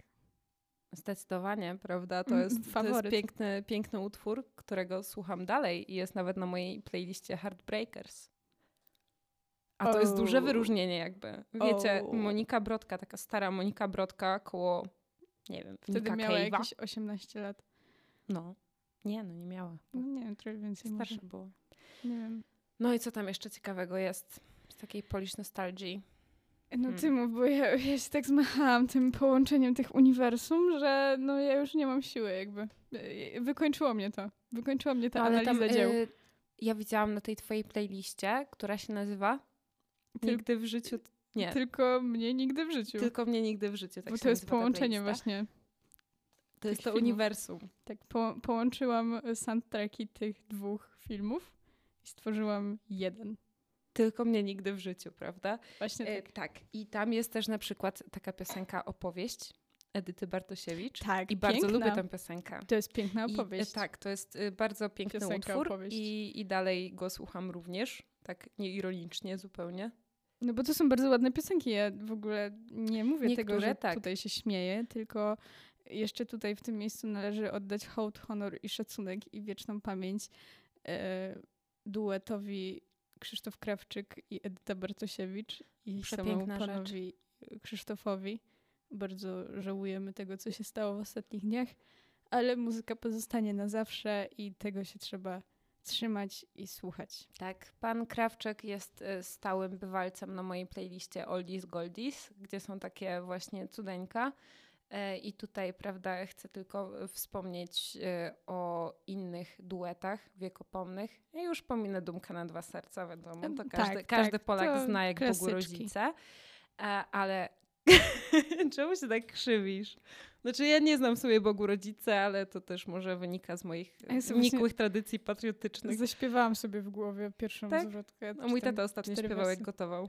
Zdecydowanie, prawda? To Mm, jest, to jest piękny, piękny utwór, którego słucham dalej i jest nawet na mojej playliście Heartbreakers. A to jest duże Oh. wyróżnienie jakby. Wiecie, Oh. Monika Brodka, taka stara Monika Brodka koło, nie wiem, Wtedy Nika miała Cave'a. jakieś 18 lat. No. Nie, no nie miała. No nie wiem, trochę więcej może. Starsza była. Nie wiem. No i co tam jeszcze ciekawego jest z takiej Polish nostalgii? No Hmm. ty mów, bo ja, ja się tak zmachałam tym połączeniem tych uniwersum, że no ja już nie mam siły jakby. E, Wykończyło mnie to. Wykończyła mnie ta No, ale analiza tam, dzieł. y, ja widziałam na tej twojej playliście, która się nazywa Tyl- Nigdy w życiu... Nie, Tylko mnie nigdy w życiu. tylko mnie nigdy w życiu. Tak bo to jest połączenie właśnie. To jest to filmów. uniwersum. Tak, po, połączyłam soundtracki tych dwóch filmów i stworzyłam jeden. Tylko mnie nigdy w życiu, prawda? Właśnie E, tak. tak. I tam jest też na przykład taka piosenka Opowieść Edyty Bartosiewicz. Tak, I bardzo piękna. lubię tę piosenkę. To jest piękna I, e, opowieść. tak, to jest y, bardzo piękny Piosenka, utwór opowieść. i, i dalej go słucham również, tak nieironicznie zupełnie. No bo to są bardzo ładne piosenki. Ja w ogóle nie mówię tego, Niektóre że tak. tutaj się śmieję, tylko jeszcze tutaj w tym miejscu należy oddać hołd, honor i szacunek i wieczną pamięć e, duetowi Krzysztof Krawczyk i Edyta Bartosiewicz i samemu Przepiękna rzecz. panowi Krzysztofowi. Bardzo żałujemy tego, co się stało w ostatnich dniach, ale muzyka pozostanie na zawsze i tego się trzeba trzymać i słuchać. Tak, pan Krawczyk jest y, stałym bywalcem na mojej playliście Oldies Goldies, gdzie są takie właśnie cudeńka. E, I tutaj, prawda, chcę tylko wspomnieć y, o innych duetach wiekopomnych. Ja już pominę Dumka na dwa serca, wiadomo, to E, każdy, tak, każdy tak, Polak zna jak Bogu klasyczki. rodzice. E, Ale czemu się tak krzywisz? Znaczy ja nie znam sobie Bogu rodzice, ale to też może wynika z moich ja nikłych tradycji patriotycznych. Zaśpiewałam sobie w głowie pierwszą Tak? zwrotkę. No, mój tata ostatnio śpiewał, jak gotował.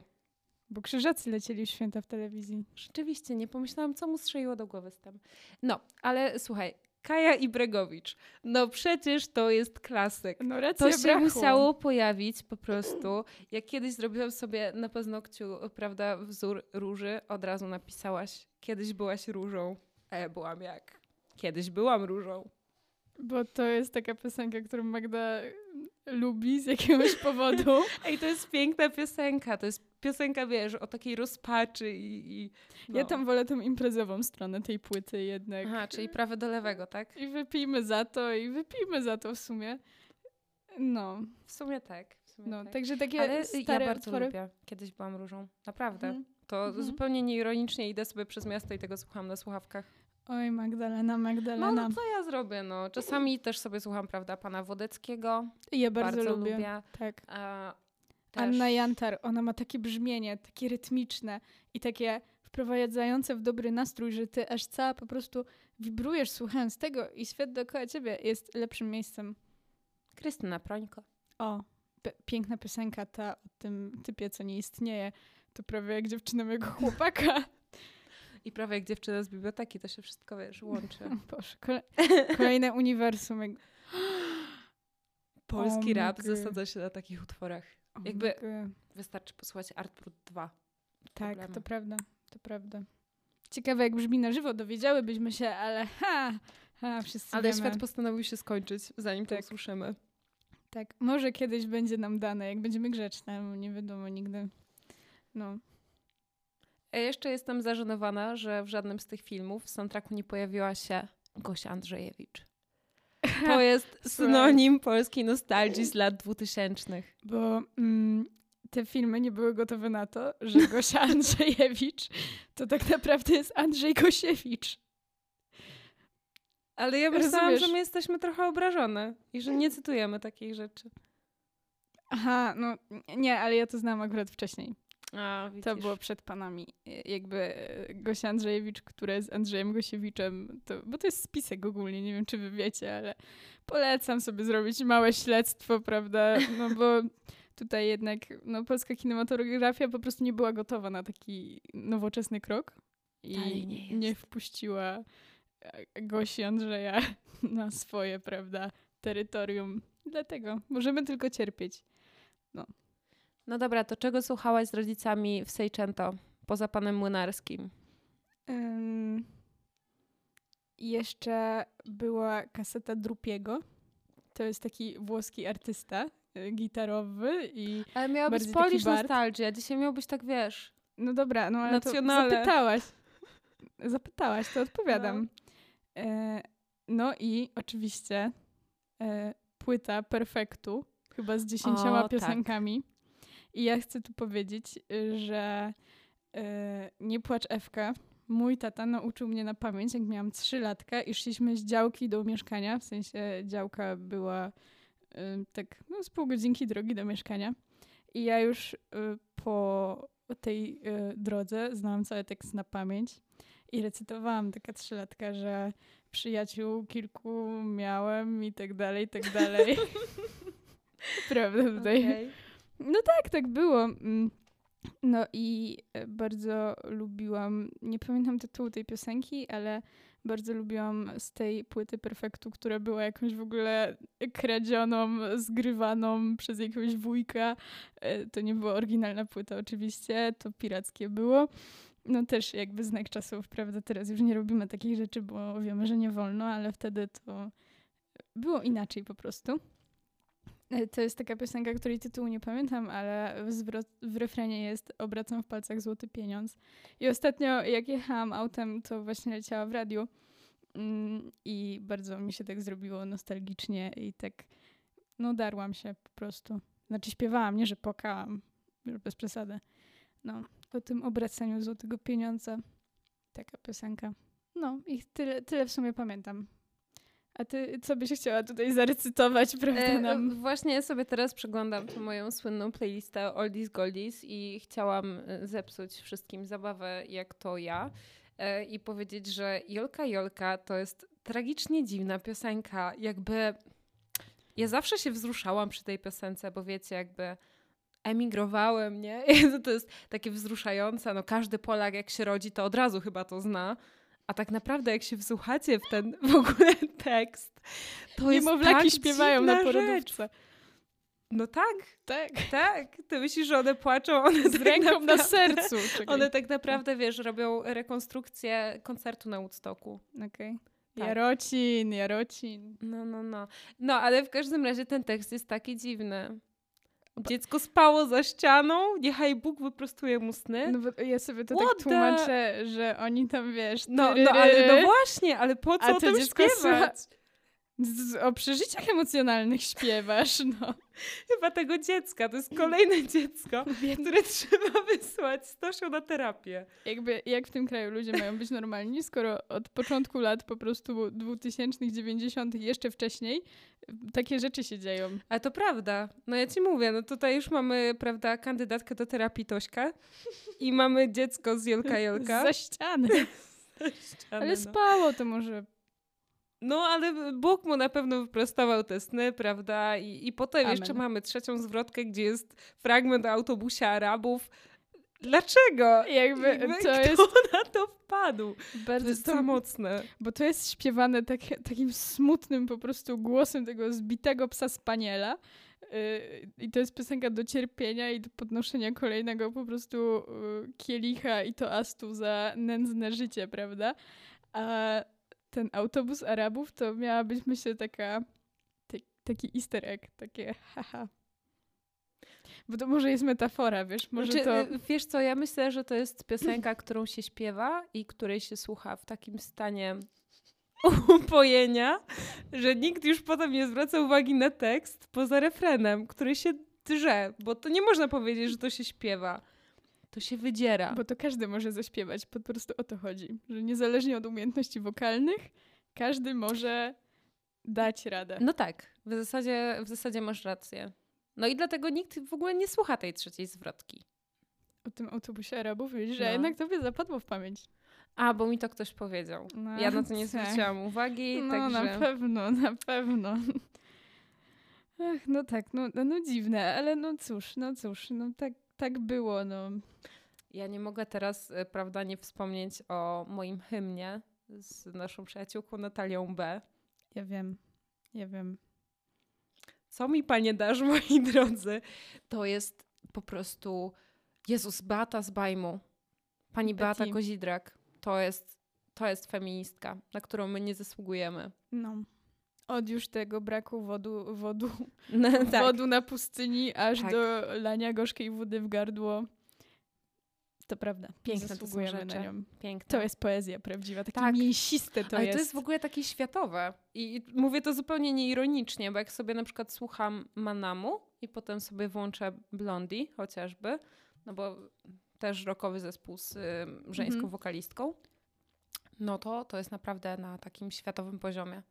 Bo krzyżacy lecieli w święta w telewizji. Rzeczywiście, nie pomyślałam, co mu strzeliło do głowy z tym. No, ale słuchaj, Kaja i Bregowicz. No przecież to jest klasyk. No racja To się brachu. musiało pojawić po prostu. Jak kiedyś zrobiłam sobie na paznokciu, prawda, wzór róży, od razu napisałaś, kiedyś byłaś różą, a ja byłam jak? Kiedyś byłam różą. Bo to jest taka piosenka, którą Magda lubi z jakiegoś powodu. Ej, to jest piękna piosenka. To jest piosenka, wiesz, o takiej rozpaczy i... i no. Ja tam wolę tą imprezową stronę tej płyty jednak. Aha, czyli prawe do lewego, tak? I wypijmy za to, i wypijmy za to w sumie. No, W sumie tak. W sumie no tak. także takie Ale stare ja bardzo utwory. lubię. Kiedyś byłam różą. Naprawdę. Mhm. To Mhm. zupełnie nieironicznie idę sobie przez miasto i tego słucham na słuchawkach. Oj, Magdalena, No, Magdalena. no co ja zrobię, no. Czasami też sobie słucham, prawda, pana Wodeckiego. ja bardzo, Bardzo, lubię. lubię. Tak. A, też... Anna Jantar, ona ma takie brzmienie, takie rytmiczne i takie wprowadzające w dobry nastrój, że ty aż cała po prostu wibrujesz słuchając tego i świat dookoła ciebie jest lepszym miejscem. Krystyna Prońko. O, piękna piosenka ta o tym typie, co nie istnieje. To prawie jak dziewczyna mojego chłopaka. I prawie jak dziewczyna z biblioteki, to się wszystko, wiesz, łączy. Boże, kole kolejne uniwersum. Polski O rap zasadza się na takich utworach. Jakby-. Wystarczy posłuchać Art Brut 2. Tak, problemu. to prawda, to prawda. Ciekawe, jak brzmi na żywo, dowiedziałybyśmy się, ale ha, ha wszyscy Ale wiemy. świat postanowił się skończyć, zanim to Tak. usłyszymy. Tak, może kiedyś będzie nam dane, jak będziemy grzeczne, bo nie wiadomo nigdy. No. Ja jeszcze jestem zażenowana, że w żadnym z tych filmów w soundtracku nie pojawiła się Gosia Andrzejewicz. To jest synonim polskiej nostalgii z lat 2000. Bo mm, te filmy nie były gotowe na to, że Gosia Andrzejewicz to tak naprawdę jest Andrzej Gosiewicz. Ale ja myślałam, że my jesteśmy trochę obrażone i że nie cytujemy takich rzeczy. Aha, no nie, ale ja to znam akurat wcześniej. A, to było przed panami. Jakby Gosia Andrzejewicz, która jest Andrzejem Gosiewiczem, to, bo to jest spisek ogólnie, nie wiem czy wy wiecie, ale polecam sobie zrobić małe śledztwo, prawda? No bo tutaj jednak no, polska kinematografia po prostu nie była gotowa na taki nowoczesny krok i nie, nie wpuściła e, Gosi Andrzeja na swoje, prawda, terytorium. Dlatego możemy tylko cierpieć. No. No dobra, to czego słuchałaś z rodzicami w Seicento, poza panem Młynarskim? Um, jeszcze była kaseta Drupiego. To jest taki włoski artysta y, gitarowy i Ale miała być Polish Nostalgia. Dzisiaj miał być tak, wiesz... No dobra, no ale Nacjonale. to zapytałaś. Zapytałaś, to odpowiadam. No, e, no i oczywiście e, płyta Perfektu, chyba z dziesięcioma o, tak. piosenkami. I ja chcę tu powiedzieć, y, że e, Nie płacz Ewka. Mój tata nauczył mnie na pamięć, jak miałam trzy latka i szliśmy z działki do mieszkania, w sensie działka była y, tak no, z pół godzinki drogi do mieszkania. I ja już y, po tej drodze znałam cały tekst na pamięć i recytowałam taka trzylatka, że przyjaciół kilku miałem i tak dalej, i tak dalej. Prawda tutaj. Okay. No tak, tak było. Mm. No i e, bardzo lubiłam, nie pamiętam tytułu tej piosenki, ale bardzo lubiłam z tej płyty Perfektu, która była jakąś w ogóle kradzioną, zgrywaną przez jakiegoś wujka. E, to nie była oryginalna płyta oczywiście, to pirackie było no też jakby znak czasów, prawda? Teraz już nie robimy takich rzeczy, bo wiemy, że nie wolno, ale wtedy to było inaczej po prostu. To jest taka piosenka, której tytułu nie pamiętam, ale w, w refrenie jest Obracam w palcach złoty pieniądz. I ostatnio jak jechałam autem, to właśnie leciała w radiu mm, i bardzo mi się tak zrobiło nostalgicznie i tak no darłam się po prostu. Znaczy śpiewałam, nie że płakałam, już bez przesady. No, o tym obracaniu złotego pieniądza. Taka piosenka. No i tyle, tyle w sumie pamiętam. A ty co byś chciała tutaj zarecytować, prawda? E, nam? właśnie sobie teraz przeglądam tą moją słynną playlistę Oldies Goldies i chciałam e, zepsuć wszystkim zabawę jak to ja e, i powiedzieć, że Jolka Jolka to jest tragicznie dziwna piosenka. Jakby ja zawsze się wzruszałam przy tej piosence, bo wiecie, jakby emigrowałem, nie? To jest takie wzruszające. No każdy Polak jak się rodzi, to od razu chyba to zna. A tak naprawdę jak się wsłuchacie w ten w ogóle tekst, to Niemowlaki jest tak śpiewają na porodówce. No tak, tak, tak. Ty myślisz, że one płaczą, one z tak ręką naprawdę, na sercu. Czekaj. One tak naprawdę, wiesz, robią rekonstrukcję koncertu na Woodstocku. Okej. Okay. Tak. Jarocin, Jarocin. No, no, no. No, ale w każdym razie ten tekst jest taki dziwny. Dziecko spało za ścianą, niechaj Bóg wyprostuje mu sny. No bo ja sobie to What tak tłumaczę, że oni tam, wiesz... No, no, ale, no właśnie, ale po co a o tym śpiewać? O przeżyciach emocjonalnych śpiewasz, no. Chyba tego dziecka, to jest kolejne dziecko, które trzeba wysłać Stosią na terapię. Jakby, jak w tym kraju ludzie mają być normalni, skoro od początku lat po prostu 2000, 90 jeszcze wcześniej takie rzeczy się dzieją. Ale to prawda. No ja ci mówię, no tutaj już mamy, prawda, kandydatkę do terapii Tośka i mamy dziecko z Jolka Jolka. Za ściany. Ale no. spało to może no, ale Bóg mu na pewno wyprostował te sny, prawda? I, i potem Amen. jeszcze mamy trzecią zwrotkę, gdzie jest fragment autobusia Arabów. Dlaczego? Jakby, Jakby to kto jest... na to wpadł? Bardzo to jest to, mocne. Bo to jest śpiewane tak, takim smutnym po prostu głosem tego zbitego psa spaniela. Yy, I to jest piosenka do cierpienia i do podnoszenia kolejnego po prostu yy, kielicha i toastu za nędzne życie, prawda? A ten autobus Arabów to miała być, myślę, taka taki easter egg, takie haha. Bo to może jest metafora, wiesz, może znaczy, to... Wiesz co, ja myślę, że to jest piosenka, którą się śpiewa i której się słucha w takim stanie upojenia, że nikt już potem nie zwraca uwagi na tekst poza refrenem, który się drze, bo to nie można powiedzieć, że to się śpiewa to się wydziera. Bo to każdy może zaśpiewać, po prostu o to chodzi. Że niezależnie od umiejętności wokalnych, każdy może dać radę. No tak, w zasadzie, w zasadzie masz rację. No i dlatego nikt w ogóle nie słucha tej trzeciej zwrotki. O tym autobusie Arabów, wiesz, że No. jednak tobie zapadło w pamięć. A, bo mi to ktoś powiedział. No, Ja na to nie tak. zwróciłam uwagi, No także... na pewno, na pewno. Ach, no tak, no, no, no dziwne, ale no cóż, no cóż, no tak, tak było, no. Ja nie mogę teraz, e, prawda, nie wspomnieć o moim hymnie z naszą przyjaciółką Natalią B. Ja wiem, ja wiem. Co mi, Panie, dasz, moi drodzy? To jest po prostu Jezus, Beata z Bajmu. Pani Beata Betty. Kozidrak. To jest, to jest feministka, na którą my nie zasługujemy. No. Od już tego braku wodu, wodu, No, tak. wodu na pustyni, aż Tak. do lania gorzkiej wody w gardło. To prawda. Piękne to Zasługujemy na rzeczy. nią. Piękne. To jest poezja prawdziwa, takie Tak. mięsiste to Ale jest. to jest w ogóle takie światowe. I i mówię to zupełnie nieironicznie, bo jak sobie na przykład słucham Manamu i potem sobie włączę Blondie chociażby, no bo też rockowy zespół z y, żeńską Mhm. wokalistką, no to to jest naprawdę na takim światowym poziomie.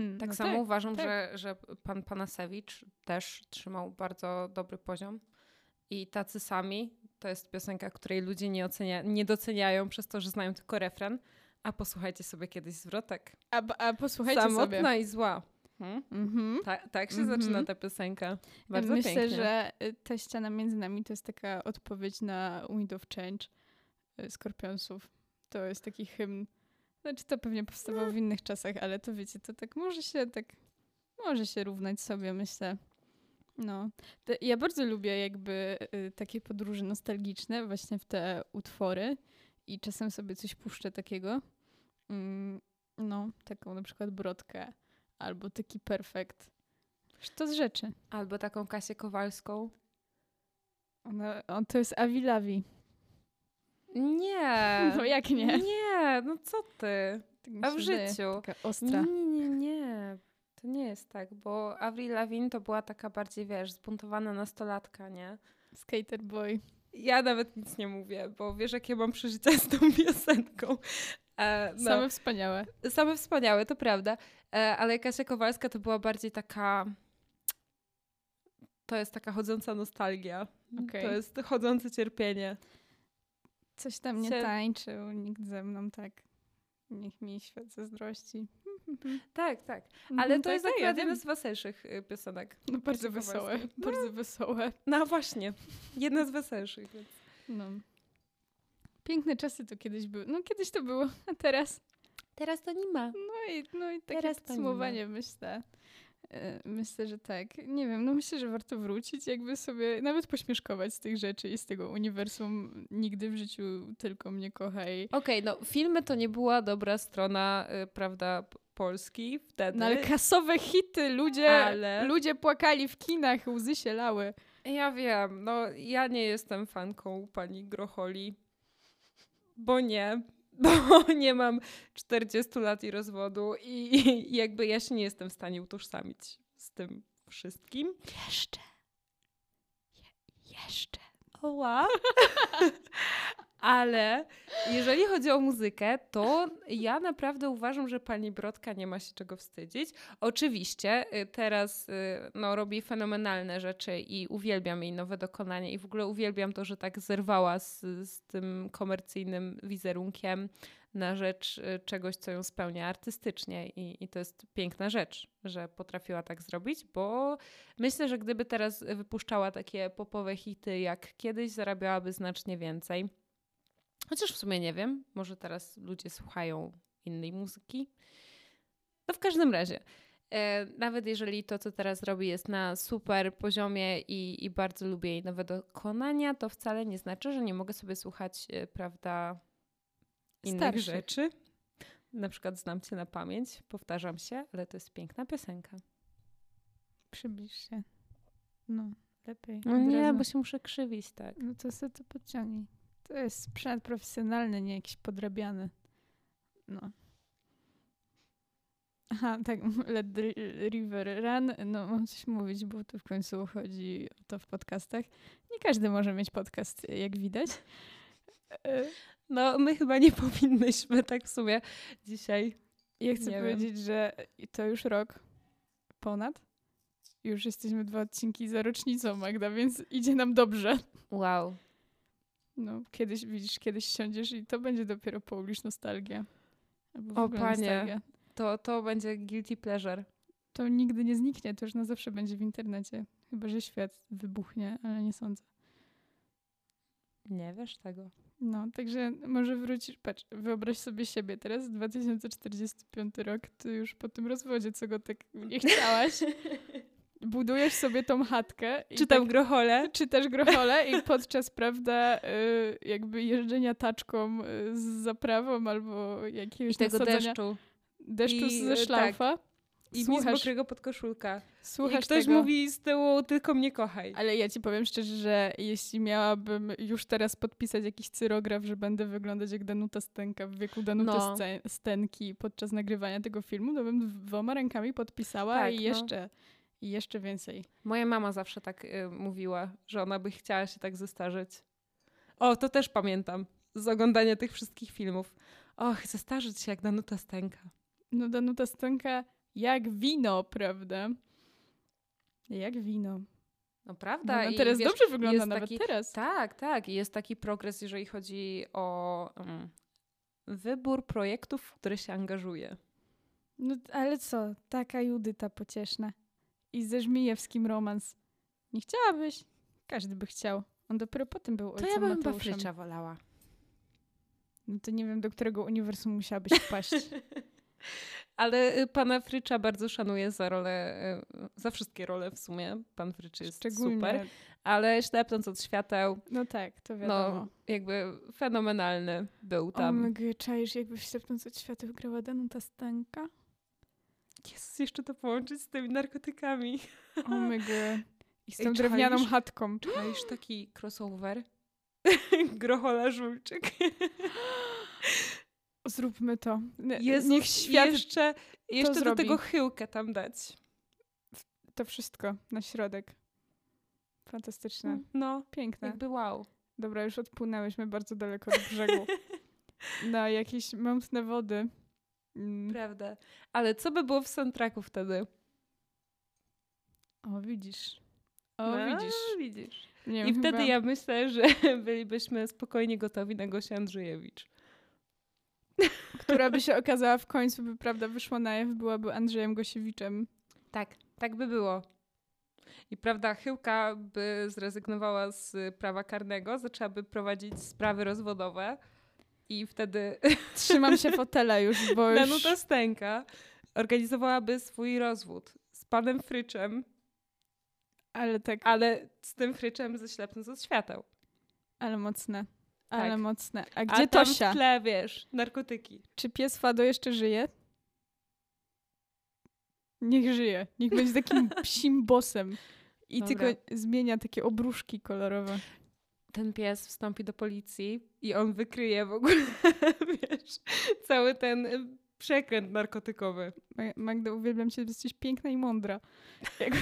Hmm, Tak no samo uważam, tak. Że, że pan Panasewicz też trzymał bardzo dobry poziom. I tacy sami to jest piosenka, której ludzie nie, ocenia, nie doceniają przez to, że znają tylko refren. A posłuchajcie sobie kiedyś zwrotek. A, a posłuchajcie Samotna sobie. i zła. Hmm? Mhm. Ta, tak się Mhm. zaczyna ta piosenka. Bardzo Myślę, pięknie. że y, ta ściana między nami to jest taka odpowiedź na Wind of Change y, Skorpionsów. To jest taki hymn. Znaczy to pewnie powstawało w innych czasach, ale to wiecie, to tak może się tak może się równać sobie, myślę. No. Ja bardzo lubię jakby y, takie podróże nostalgiczne właśnie w te utwory i czasem sobie coś puszczę takiego. Mm, no, taką na przykład brodkę albo taki perfekt. To z rzeczy. Albo taką Kasię Kowalską. Ona, on to jest Avi Lavi. Nie. No jak nie? Nie, no co ty? Tak A w życiu? Taka ostra. Nie, nie, nie. To nie jest tak, bo Avril Lavigne to była taka bardziej, wiesz, zbuntowana nastolatka, nie? Skater boy. Ja nawet nic nie mówię, bo wiesz, jakie mam przeżycia z tą piosenką. E, no, Same wspaniałe. same wspaniałe, to prawda. E, ale Kasia Kowalska to była bardziej taka... To jest taka chodząca nostalgia. Okej. To jest chodzące cierpienie. Coś tam nie tańczył, nikt ze mną tak. Niech mi świat zazdrości. Tak, tak. Mhm, Ale to jest tak, akurat wiem. z weselszych y, piosenek. No bardzo wesołe. Kowalskiej. Bardzo wesołe. No właśnie, jedna z weselszych. Więc. No. Piękne czasy to kiedyś były. No kiedyś to było, a teraz. Teraz to nie ma. No i, no i takie Teraz to podsumowanie myślę. E, Myślę, że tak. Nie wiem, no myślę, że warto wrócić, jakby sobie nawet pośmieszkować z tych rzeczy i z tego uniwersum nigdy w życiu tylko mnie kochaj. Okej, no filmy to nie była dobra strona, y, prawda, Polski wtedy. No ale kasowe hity, ludzie, Ale- ludzie płakali w kinach, łzy się lały. Ja wiem, no ja nie jestem fanką pani Grocholi, bo nie, bo nie mam 40 lat i rozwodu i, i jakby ja się nie jestem w stanie utożsamić z tym wszystkim. Jeszcze. Je- jeszcze. Oła. Ale jeżeli chodzi o muzykę, to ja naprawdę uważam, że pani Brodka nie ma się czego wstydzić. Oczywiście y, teraz y, no, robi fenomenalne rzeczy i uwielbiam jej nowe dokonania i w ogóle uwielbiam to, że tak zerwała z, z tym komercyjnym wizerunkiem na rzecz y, czegoś, co ją spełnia artystycznie I, i to jest piękna rzecz, że potrafiła tak zrobić, bo myślę, że gdyby teraz wypuszczała takie popowe hity jak kiedyś, zarabiałaby znacznie więcej. Chociaż w sumie nie wiem, może teraz ludzie słuchają innej muzyki. No w każdym razie, e, nawet jeżeli to, co teraz robi, jest na super poziomie i, i bardzo lubię jej nowe dokonania, to wcale nie znaczy, że nie mogę sobie słuchać, e, prawda, innych Starszych. rzeczy. Na przykład znam cię na pamięć, powtarzam się, ale to jest piękna piosenka. Przybliż się. No, lepiej. No nie, razu. bo się muszę krzywić, tak. No to sobie to podciągnij. To jest sprzęt profesjonalny, nie jakiś podrabiany. No. Aha, tak, Let River Run. No, mam coś mówić, bo tu w końcu chodzi o to w podcastach. Nie każdy może mieć podcast, jak widać. E, No, my chyba nie powinnyśmy tak w sumie dzisiaj. Ja chcę Nie wiem. powiedzieć, że to już rok ponad Już jesteśmy dwa odcinki za rocznicą, Magda, więc idzie nam dobrze. Wow. No, kiedyś, widzisz, kiedyś siądziesz i to będzie dopiero Polish nostalgia. Albo O, panie. nostalgia. To, to będzie guilty pleasure. To nigdy nie zniknie, to już na zawsze będzie w internecie. Chyba, że świat wybuchnie, ale nie sądzę. Nie wiesz tego. No, także może wrócisz, patrz, wyobraź sobie siebie teraz, 2045 rok, ty już po tym rozwodzie, co go tak nie chciałaś, budujesz sobie tą chatkę. i Czytam tak, grochole. czytasz grochole i podczas, prawda, y, jakby jeżdżenia taczką y, z zaprawą albo jakiegoś I tego deszczu. deszczu I, ze y, szlafa. I słuchasz, mokrego podkoszulka. słuchasz I ktoś tego. mówi z tyłu, tylko mnie kochaj. Ale ja ci powiem szczerze, że jeśli miałabym już teraz podpisać jakiś cyrograf, że będę wyglądać jak Danuta Stenka w wieku Danuty No. Stenki podczas nagrywania tego filmu, to bym dwoma rękami podpisała Tak, i no. I jeszcze więcej. Moja mama zawsze tak y, mówiła, że ona by chciała się tak zestarzeć. O, to też pamiętam z oglądania tych wszystkich filmów. Och, zestarzeć się jak Danuta Stenka. No Danuta Stenka jak wino, prawda? Jak wino. No No, prawda? ona I teraz wiesz, dobrze wygląda nawet taki- teraz. Tak, tak. I jest taki progres, jeżeli chodzi o mm, wybór projektów, w które się angażuje. No ale co, taka Judyta pocieszna. I ze Żmijewskim romans. Nie chciałabyś? Każdy by chciał. On dopiero potem był To ojcem ja bym Mateuszem. Bafrycza wolała. No to nie wiem, do którego uniwersum musiałabyś wpaść. Ale y, pana Frycza bardzo szanuję za rolę, y, za wszystkie role w sumie. Pan Frycz jest Szczególnie. super. Ale ślepnąc od świateł, No tak, to wiadomo. no jakby fenomenalny był Tam. tam. Omg, czaisz, jakby w Ślepnąc od świateł grała Danuta Stanka? Jezus, jeszcze to połączyć z tymi narkotykami. Omg. I z Ej, tą drewnianą czaisz? chatką. Czaisz taki crossover? Grochola żulczyk. Zróbmy to. Jezus, Niech świat jeszcze, jeszcze do zrobi. tego chyłkę tam dać. to wszystko na środek. Fantastyczne. No, Piękne. jakby wow. Dobra, już odpłynęłyśmy bardzo daleko od brzegu. na jakieś mętne wody. Mm. Prawda. Ale co by było w soundtracku wtedy? O, widzisz. O, No, widzisz. widzisz. Nie I wiem, wtedy ja myślę, że bylibyśmy spokojnie gotowi na Gosię Andrzejewicz. Która by się okazała w końcu, by prawda wyszła na jaw, byłaby Andrzejem Gosiewiczem. Tak, tak by było. I prawda, Chyłka by zrezygnowała z prawa karnego, zaczęłaby prowadzić sprawy rozwodowe i wtedy Trzymam się fotela już, bo już... Danuta Stęka organizowałaby swój rozwód z panem Fryczem, Ale tak, ale z tym Fryczem ze ślepnąc od świateł. ale mocne. Ale Tak. mocne. A A gdzie tam Tosia? w tle, wiesz, narkotyki. Czy pies Fado jeszcze żyje? Niech żyje. Niech będzie takim psim bosem. I Dobra. tylko zmienia takie obruszki kolorowe. Ten pies wstąpi do policji i on wykryje w ogóle, wiesz, cały ten y, przekręt narkotykowy. Ma- Magda, uwielbiam cię, jesteś piękna i mądra.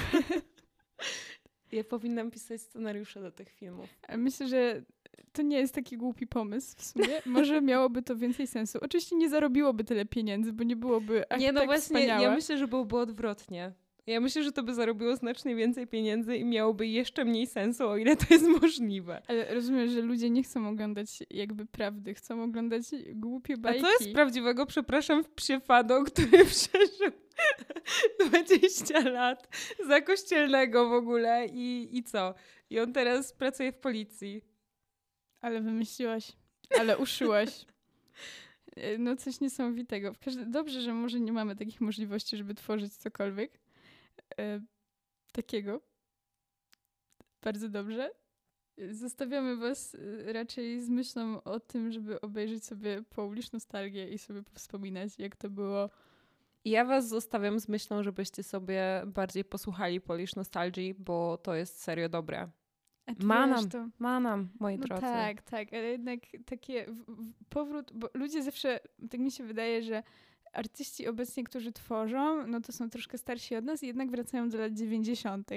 Ja powinnam pisać scenariusze do tych filmów. Myślę, że to nie jest taki głupi pomysł w sumie. Może miałoby to więcej sensu. Oczywiście nie zarobiłoby tyle pieniędzy, bo nie byłoby aż nie, no tak właśnie, wspaniałe. ja myślę, że byłoby odwrotnie. Ja myślę, że to by zarobiło znacznie więcej pieniędzy i miałoby jeszcze mniej sensu, o ile to jest możliwe. Ale rozumiem, że ludzie nie chcą oglądać jakby prawdy, chcą oglądać głupie A bajki. co jest prawdziwego, przepraszam, w psie Fado, który przeżył 20 lat za kościelnego w ogóle i, i co? I on teraz pracuje w policji. Ale wymyśliłaś. Ale uszyłaś. E, No coś niesamowitego. Dobrze, że może nie mamy takich możliwości, żeby tworzyć cokolwiek e, takiego. Bardzo dobrze. Zostawiamy was e, raczej z myślą o tym, żeby obejrzeć sobie Polish Nostalgię i sobie wspominać, jak to było. I ja was zostawiam z myślą, żebyście sobie bardziej posłuchali Polish Nostalgii, bo to jest serio dobre. A ty Ma wiesz, nam, to... ma nam, moi No drodzy. tak, tak, ale jednak takie powrót, bo ludzie zawsze, tak mi się wydaje, że artyści obecnie, którzy tworzą, no to są troszkę starsi od nas i jednak wracają do lat 90.,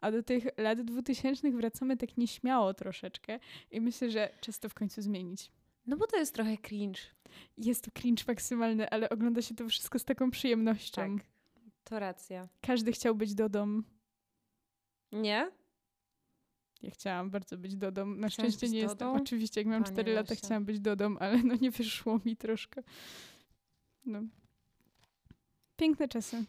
a do tych lat 2000 wracamy tak nieśmiało troszeczkę i myślę, że czas to w końcu zmienić. No bo to jest trochę cringe. Jest to cringe maksymalny, ale ogląda się to wszystko z taką przyjemnością. Tak, to racja. Każdy chciał być Dodą. Nie? Ja chciałam bardzo być Dodą. Na Chciałaś szczęście nie jestem. Dodą? Oczywiście, jak miałam O, nie, 4 lata, chciałam być Dodą, ale no nie wyszło mi troszkę. No. Piękne czasy.